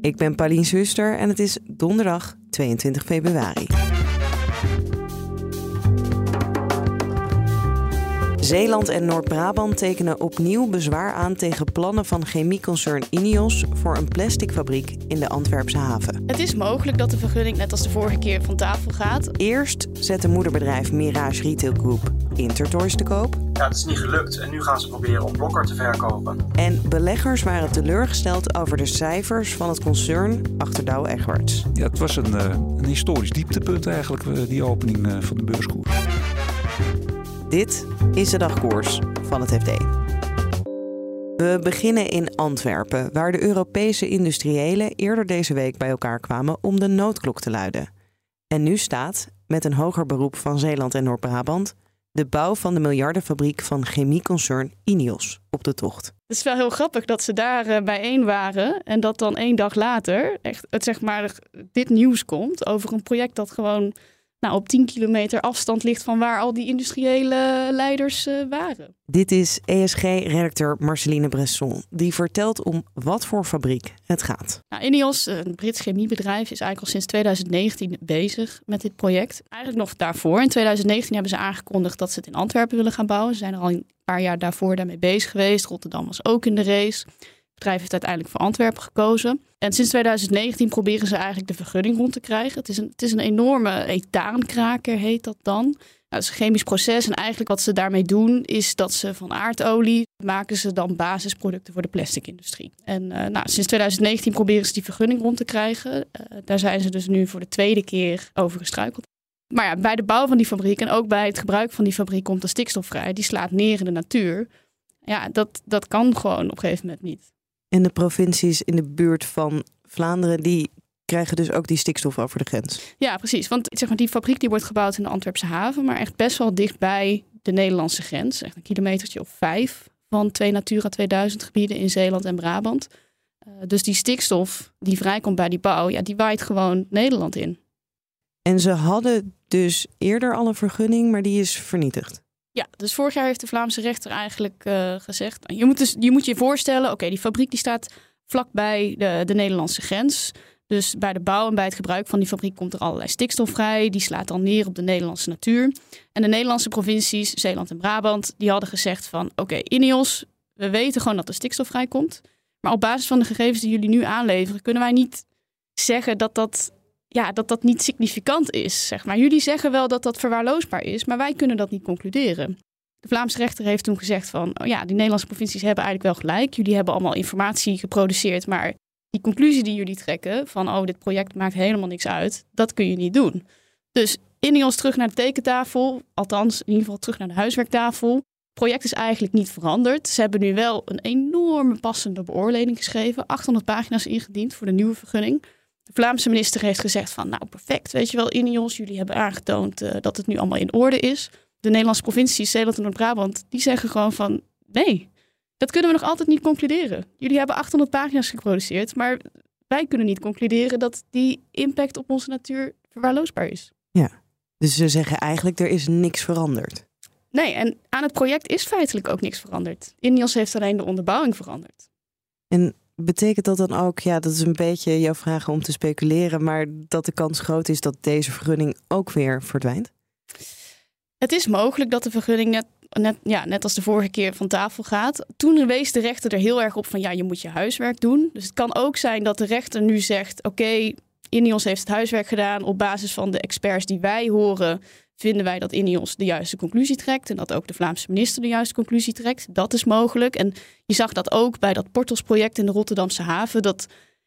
Ik ben Paulien Zuster en het is donderdag 22 februari. Zeeland en Noord-Brabant tekenen opnieuw bezwaar aan tegen plannen van chemieconcern Ineos voor een plasticfabriek in de Antwerpse haven. Het is mogelijk dat de vergunning net als de vorige keer van tafel gaat. Eerst zet het moederbedrijf Mirage Retail Group Intertoys te koop. Ja, het is niet gelukt en nu gaan ze proberen om Blokker te verkopen. En beleggers waren teleurgesteld over de cijfers van het concern achter Douwe Egberts. Ja, het was een, uh, een historisch dieptepunt eigenlijk, uh, die opening uh, van de beurskoers. Dit is de dagkoers van het FD. We beginnen in Antwerpen, waar de Europese industriëlen eerder deze week bij elkaar kwamen om de noodklok te luiden. En nu staat, met een hoger beroep van Zeeland en Noord-Brabant, de bouw van de miljardenfabriek van chemieconcern Ineos op de tocht. Het is wel heel grappig dat ze daar uh, bijeen waren en dat dan één dag later echt het, zeg maar, dit nieuws komt over een project dat gewoon nou, op 10 kilometer afstand ligt van waar al die industriële leiders uh, waren. Dit is ESG-redacteur Marceline Bresson, die vertelt om wat voor fabriek het gaat. Nou, Ineos, een Brits chemiebedrijf, is eigenlijk al sinds 2019 bezig met dit project. Eigenlijk nog daarvoor, in 2019 hebben ze aangekondigd dat ze het in Antwerpen willen gaan bouwen. Ze zijn er al een paar jaar daarvoor daarmee bezig geweest. Rotterdam was ook in de race. Bedrijf heeft uiteindelijk voor Antwerpen gekozen. En sinds 2019 proberen ze eigenlijk de vergunning rond te krijgen. Het is een, het is een enorme etaankraker, heet dat dan. Nou, het is een chemisch proces en eigenlijk wat ze daarmee doen is dat ze van aardolie maken ze dan basisproducten voor de plasticindustrie. En uh, nou, sinds 2019 proberen ze die vergunning rond te krijgen. Uh, daar zijn ze dus nu voor de tweede keer over gestruikeld. Maar ja, bij de bouw van die fabriek en ook bij het gebruik van die fabriek komt de stikstof vrij. Die slaat neer in de natuur. Ja, dat, dat kan gewoon op een gegeven moment niet. En de provincies in de buurt van Vlaanderen, die krijgen dus ook die stikstof over de grens. Ja, precies. Want zeg maar, die fabriek die wordt gebouwd in de Antwerpse haven, maar echt best wel dichtbij de Nederlandse grens. Echt een kilometertje of vijf van twee Natura 2000 gebieden in Zeeland en Brabant. Uh, dus die stikstof die vrijkomt bij die bouw, ja, die waait gewoon Nederland in. En ze hadden dus eerder al een vergunning, maar die is vernietigd. Ja, dus vorig jaar heeft de Vlaamse rechter eigenlijk uh, gezegd... Je moet, dus, je moet je voorstellen, oké, die fabriek die staat vlakbij de, de Nederlandse grens. Dus bij de bouw en bij het gebruik van die fabriek komt er allerlei stikstof vrij. Die slaat dan neer op de Nederlandse natuur. En de Nederlandse provincies, Zeeland en Brabant, die hadden gezegd van... Oké, okay, Ineos, we weten gewoon dat er stikstof vrijkomt. Maar op basis van de gegevens die jullie nu aanleveren... kunnen wij niet zeggen dat dat ja, dat dat niet significant is. Zeg maar. Jullie zeggen wel dat dat verwaarloosbaar is, maar wij kunnen dat niet concluderen. De Vlaamse rechter heeft toen gezegd van, oh ja, die Nederlandse provincies hebben eigenlijk wel gelijk. Jullie hebben allemaal informatie geproduceerd, maar die conclusie die jullie trekken van, oh, dit project maakt helemaal niks uit, dat kun je niet doen. Dus Ineos terug naar de tekentafel, althans in ieder geval terug naar de huiswerktafel. Het project is eigenlijk niet veranderd. Ze hebben nu wel een enorme passende beoordeling geschreven, 800 pagina's ingediend voor de nieuwe vergunning. De Vlaamse minister heeft gezegd van, nou perfect, weet je wel, Ineos, jullie hebben aangetoond uh, dat het nu allemaal in orde is. De Nederlandse provincies, Zeeland en Noord-Brabant, die zeggen gewoon van, nee, dat kunnen we nog altijd niet concluderen. Jullie hebben 800 pagina's geproduceerd, maar wij kunnen niet concluderen dat die impact op onze natuur verwaarloosbaar is. Ja, dus ze zeggen eigenlijk, er is niks veranderd. Nee, en aan het project is feitelijk ook niks veranderd. Ineos heeft alleen de onderbouwing veranderd. En Betekent dat dan ook, ja, dat is een beetje jouw vraag om te speculeren, maar dat de kans groot is dat deze vergunning ook weer verdwijnt? Het is mogelijk dat de vergunning net, net, ja, net als de vorige keer van tafel gaat. Toen wees de rechter er heel erg op van ja, je moet je huiswerk doen. Dus het kan ook zijn dat de rechter nu zegt: oké, Ineos heeft het huiswerk gedaan op basis van de experts die wij horen vinden wij dat Ineos de juiste conclusie trekt en dat ook de Vlaamse minister de juiste conclusie trekt. Dat is mogelijk. En je zag dat ook bij dat Portals-project in de Rotterdamse haven. Dat,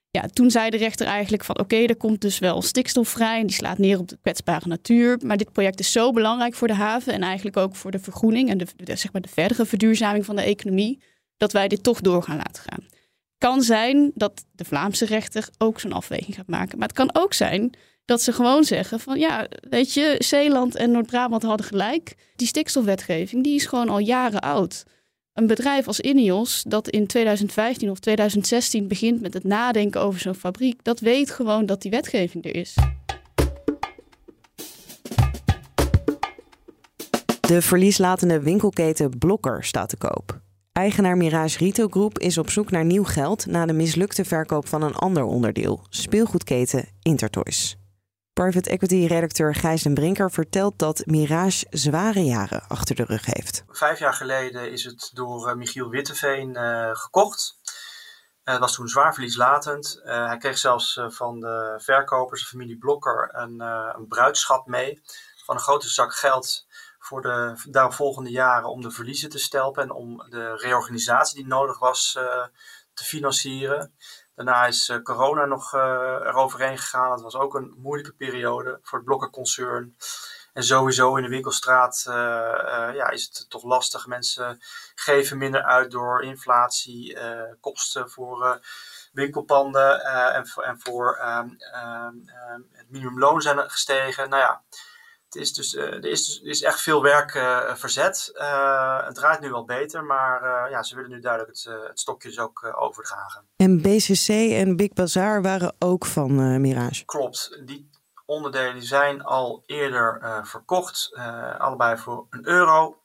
ja, toen zei de rechter eigenlijk van oké, er komt dus wel stikstof vrij en die slaat neer op de kwetsbare natuur. Maar dit project is zo belangrijk voor de haven en eigenlijk ook voor de vergroening en de zeg maar de verdere verduurzaming van de economie, dat wij dit toch door gaan laten gaan. Kan zijn dat de Vlaamse rechter ook zo'n afweging gaat maken. Maar het kan ook zijn dat ze gewoon zeggen van ja, weet je, Zeeland en Noord-Brabant hadden gelijk. Die stikstofwetgeving die is gewoon al jaren oud. Een bedrijf als Ineos dat in 2015 of 2016 begint met het nadenken over zo'n fabriek, dat weet gewoon dat die wetgeving er is. De verlieslatende winkelketen Blokker staat te koop. Eigenaar Mirage Retail Group is op zoek naar nieuw geld na de mislukte verkoop van een ander onderdeel, speelgoedketen Intertoys. Private equity redacteur Gijs den Brinker vertelt dat Mirage zware jaren achter de rug heeft. Vijf jaar geleden is het door uh, Michiel Witteveen uh, gekocht. Het uh, was toen zwaar verlieslatend. hij kreeg zelfs van de verkopers, de familie Blokker, een, een bruidschat mee van een grote zak geld voor de daaropvolgende jaren om de verliezen te stelpen en om de reorganisatie die nodig was uh, te financieren. Daarna is uh, corona nog uh, eroverheen gegaan. Dat was ook een moeilijke periode voor het blokkenconcern. En sowieso in de winkelstraat ja, is het toch lastig. Mensen geven minder uit door inflatie, kosten voor winkelpanden en, en, voor ehm, ehm, het minimumloon zijn gestegen. Nou ja, het is dus, uh, er, is er is echt veel werk uh, verzet. Uh, het draait nu al beter, maar ja, ze willen nu duidelijk het, het stokje dus ook overdragen. En BCC en Big Bazaar waren ook van Mirage? Klopt. Die onderdelen zijn al eerder verkocht. allebei voor een euro.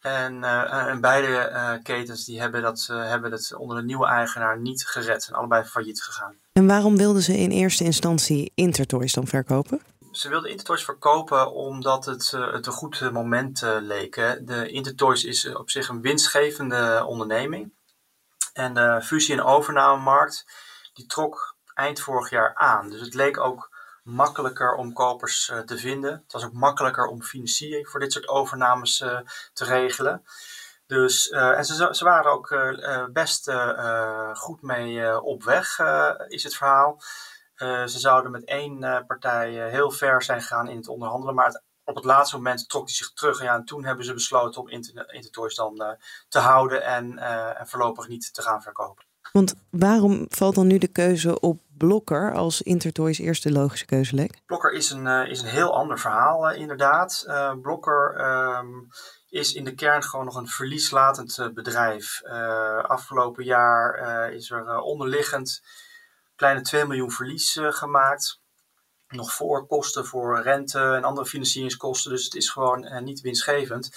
En, en, beide ketens die hebben, dat, hebben het onder de nieuwe eigenaar niet gered. En allebei failliet gegaan. En waarom wilden ze in eerste instantie Intertoys dan verkopen? Ze wilden Intertoys verkopen omdat het, uh, het een goed moment uh, leek. Hè. De Intertoys is op zich een winstgevende onderneming. En de fusie- en overnamemarkt die trok eind vorig jaar aan. Dus het leek ook makkelijker om kopers te vinden. Het was ook makkelijker om financiering voor dit soort overnames te regelen. Dus, en ze, ze waren ook best goed mee op weg, is het verhaal. Uh, ze zouden met één uh, partij uh, heel ver zijn gegaan in het onderhandelen, maar het, op het laatste moment trok hij zich terug. Ja, en toen hebben ze besloten om Intertoys dan te houden en, en, voorlopig niet te gaan verkopen. Want waarom valt dan nu de keuze op Blokker als Intertoys eerste logische keuze leek? Blokker is een, is een heel ander verhaal, inderdaad. Blokker um, is in de kern gewoon nog een verlieslatend bedrijf. afgelopen jaar is er onderliggend kleine 2 miljoen verlies uh, gemaakt. Nog voor kosten voor rente en andere financieringskosten. Dus het is gewoon uh, niet winstgevend.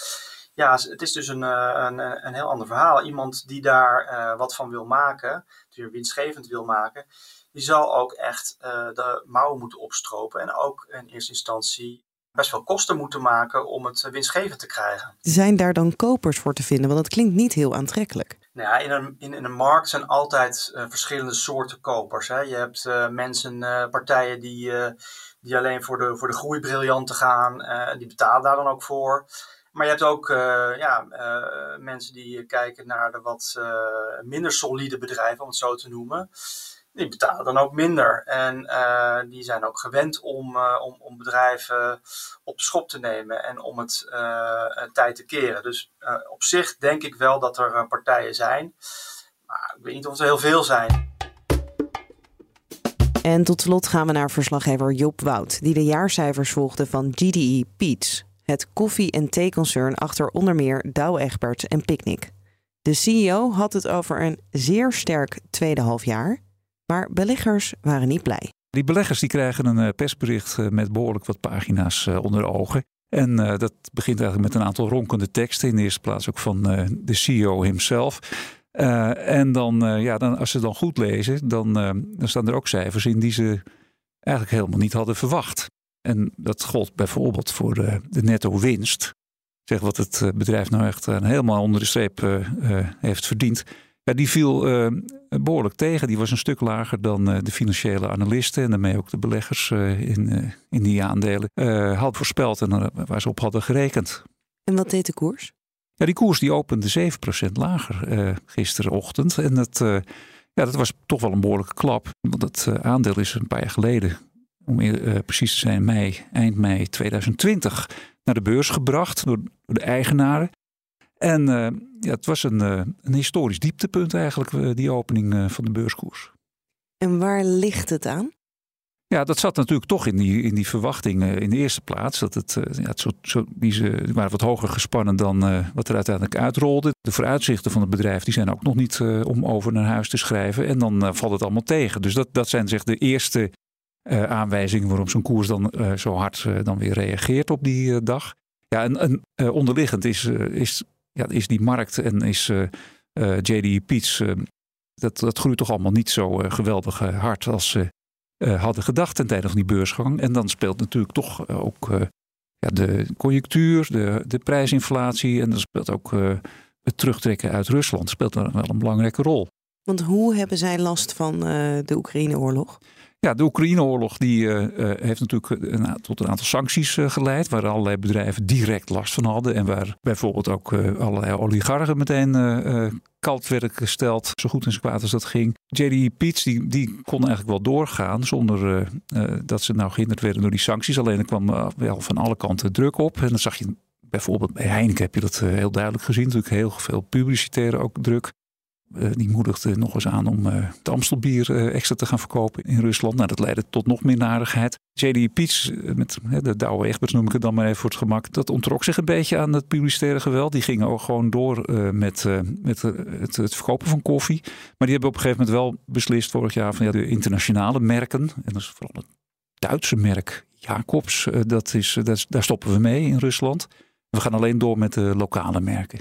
Ja, het is dus een, uh, een, een heel ander verhaal. Iemand die daar wat van wil maken, die er winstgevend wil maken, die zal ook echt de mouwen moeten opstropen. En ook in eerste instantie best wel kosten moeten maken om het winstgevend te krijgen. Zijn daar dan kopers voor te vinden? Want dat klinkt niet heel aantrekkelijk. Nou ja, in een, in, een markt zijn altijd uh, verschillende soorten kopers. Hè. Je hebt uh, mensen, uh, partijen die, die alleen voor de, voor de groeibriljanten gaan. en die betalen daar dan ook voor. Maar je hebt ook ja, mensen die kijken naar de wat minder solide bedrijven, om het zo te noemen die betalen dan ook minder. En uh, die zijn ook gewend om, uh, om, om, bedrijven op de schop te nemen en om het uh, tijd te keren. Dus op zich denk ik wel dat er partijen zijn. Maar ik weet niet of er heel veel zijn. En tot slot gaan we naar verslaggever Job Wout, die de jaarcijfers volgde van GDE Peets, het koffie- en theeconcern achter onder meer Douwe Egberts en Picnic. De CEO had het over een zeer sterk tweede halfjaar maar beleggers waren niet blij. Die beleggers die krijgen een eh, persbericht eh, met behoorlijk wat pagina's eh, onder ogen. En dat begint eigenlijk met een aantal ronkende teksten. In de eerste plaats ook van de CEO himself. en dan, ja, dan, als ze dan goed lezen, dan, dan staan er ook cijfers in die ze eigenlijk helemaal niet hadden verwacht. En dat gold bijvoorbeeld voor de, de netto winst. Zeg wat het bedrijf nou echt helemaal onder de streep heeft verdiend. Ja, die viel uh, behoorlijk tegen. Die was een stuk lager dan uh, de financiële analisten en daarmee ook de beleggers uh, in, in die aandelen had voorspeld en waar ze op hadden gerekend. En wat deed de koers? Ja, die koers die opende 7% lager gisterenochtend. En dat, ja, dat was toch wel een behoorlijke klap. Want dat aandeel is een paar jaar geleden, om precies te zijn, mei, eind mei 2020, naar de beurs gebracht door de eigenaren. En ja, het was een, een historisch dieptepunt eigenlijk, die opening van de beurskoers. En waar ligt het aan? Ja, dat zat natuurlijk toch in die, in die verwachting in de eerste plaats. Dat het, ja, het zo, zo, die, ze, waren wat hoger gespannen dan wat er uiteindelijk uitrolde. De vooruitzichten van het bedrijf die zijn ook nog niet om over naar huis te schrijven. En dan valt het allemaal tegen. Dus dat, dat zijn zeg de eerste aanwijzingen waarom zo'n koers dan zo hard dan weer reageert op die dag. Ja, en, en onderliggend is, is, ja, is die markt en is JD Peets, dat, dat groeit toch allemaal niet zo geweldig hard als ze hadden gedacht ten tijde van die beursgang. En dan speelt natuurlijk toch ook ja, de conjunctuur, de, de prijsinflatie en dan speelt ook het terugtrekken uit Rusland speelt wel een belangrijke rol. Want hoe hebben zij last van de Oekraïne-oorlog? Ja, de Oekraïne-oorlog die, uh, heeft natuurlijk een, tot een aantal sancties geleid, waar allerlei bedrijven direct last van hadden en waar bijvoorbeeld ook allerlei oligarchen meteen kalt werden gesteld, zo goed en zo kwaad als dat ging. JD Peets die, die kon eigenlijk wel doorgaan zonder dat ze nou gehinderd werden door die sancties. Alleen er kwam wel van alle kanten druk op en dan zag je bijvoorbeeld bij Heineken heb je dat heel duidelijk gezien. Natuurlijk heel veel publicitaire ook druk. Eh, die moedigde nog eens aan om uh, het Amstelbier extra te gaan verkopen in Rusland. Nou, dat leidde tot nog meer narigheid. JD Peets, met de Douwe Egberts noem ik het dan maar even voor het gemak, dat ontrok zich een beetje aan het publicitaire geweld. Die gingen ook gewoon door met, met het, het, verkopen van koffie. Maar die hebben op een gegeven moment wel beslist vorig jaar van ja, de internationale merken, en dat is vooral het Duitse merk Jacobs, dat is, dat is, daar stoppen we mee in Rusland. We gaan alleen door met de lokale merken.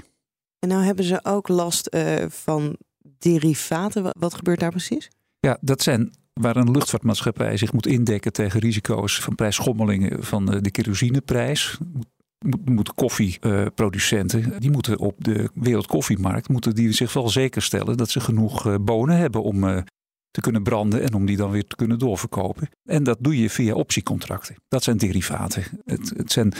En nou hebben ze ook last uh, van derivaten. Wat gebeurt daar precies? Ja, dat zijn waar een luchtvaartmaatschappij zich moet indekken tegen risico's van prijsschommelingen van de kerosineprijs. Moeten koffieproducenten, die moeten op de wereldkoffiemarkt, moeten die zich wel zeker stellen dat ze genoeg eh, bonen hebben om eh, te kunnen branden en om die dan weer te kunnen doorverkopen. En dat doe je via optiecontracten. Dat zijn derivaten. Het, het zijn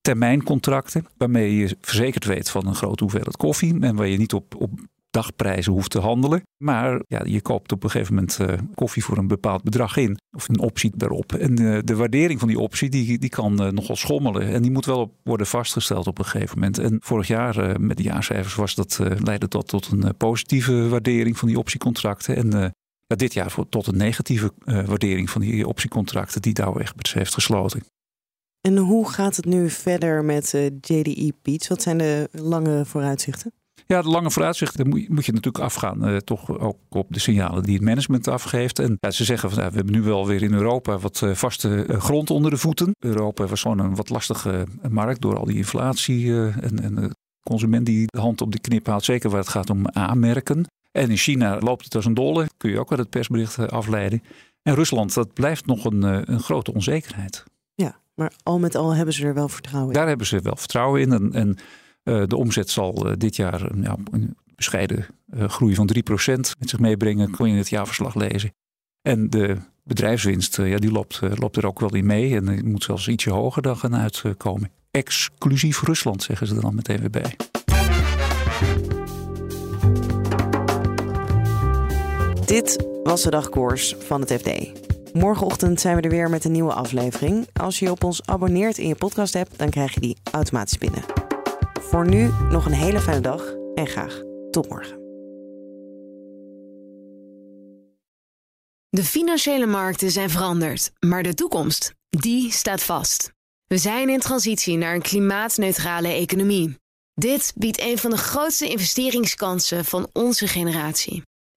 termijncontracten waarmee je verzekerd weet van een grote hoeveelheid koffie en waar je niet op, op dagprijzen hoeft te handelen. Maar ja, je koopt op een gegeven moment uh, koffie voor een bepaald bedrag in. Of een optie daarop. En uh, de waardering van die optie die, die kan uh, nogal schommelen. En die moet wel op worden vastgesteld op een gegeven moment. En vorig jaar met de jaarcijfers was dat, leidde dat tot een positieve waardering van die optiecontracten. En dit jaar tot een negatieve waardering van die optiecontracten die Dow Egberts heeft gesloten. En hoe gaat het nu verder met uh, JDE Peets? Wat zijn de lange vooruitzichten? Ja, de lange vooruitzichten moet, je natuurlijk afgaan. Uh, toch ook op de signalen die het management afgeeft. En ja, ze zeggen van we hebben nu wel weer in Europa wat uh, vaste grond onder de voeten. Europa was gewoon een wat lastige markt door al die inflatie en, en de consument die de hand op de knip haalt. Zeker waar het gaat om aanmerken. En in China loopt het als een dolle. Kun je ook uit het persbericht afleiden. En Rusland, dat blijft nog een, een grote onzekerheid. Maar al met al hebben ze er wel vertrouwen in. Daar hebben ze wel vertrouwen in. En, en uh, de omzet zal uh, dit jaar uh, een bescheiden groei van 3% met zich meebrengen. Kon je in het jaarverslag lezen. En de bedrijfswinst, ja, die loopt, loopt er ook wel in mee. En die moet zelfs ietsje hoger dan gaan uitkomen. Exclusief Rusland, zeggen ze er dan meteen weer bij. Dit was de dagkoers van het FD. Morgenochtend zijn we er weer met een nieuwe aflevering. Als je op ons abonneert in je podcast app, dan krijg je die automatisch binnen. Voor nu nog een hele fijne dag en graag tot morgen. De financiële markten zijn veranderd, maar de toekomst, die staat vast. We zijn in transitie naar een klimaatneutrale economie. Dit biedt een van de grootste investeringskansen van onze generatie.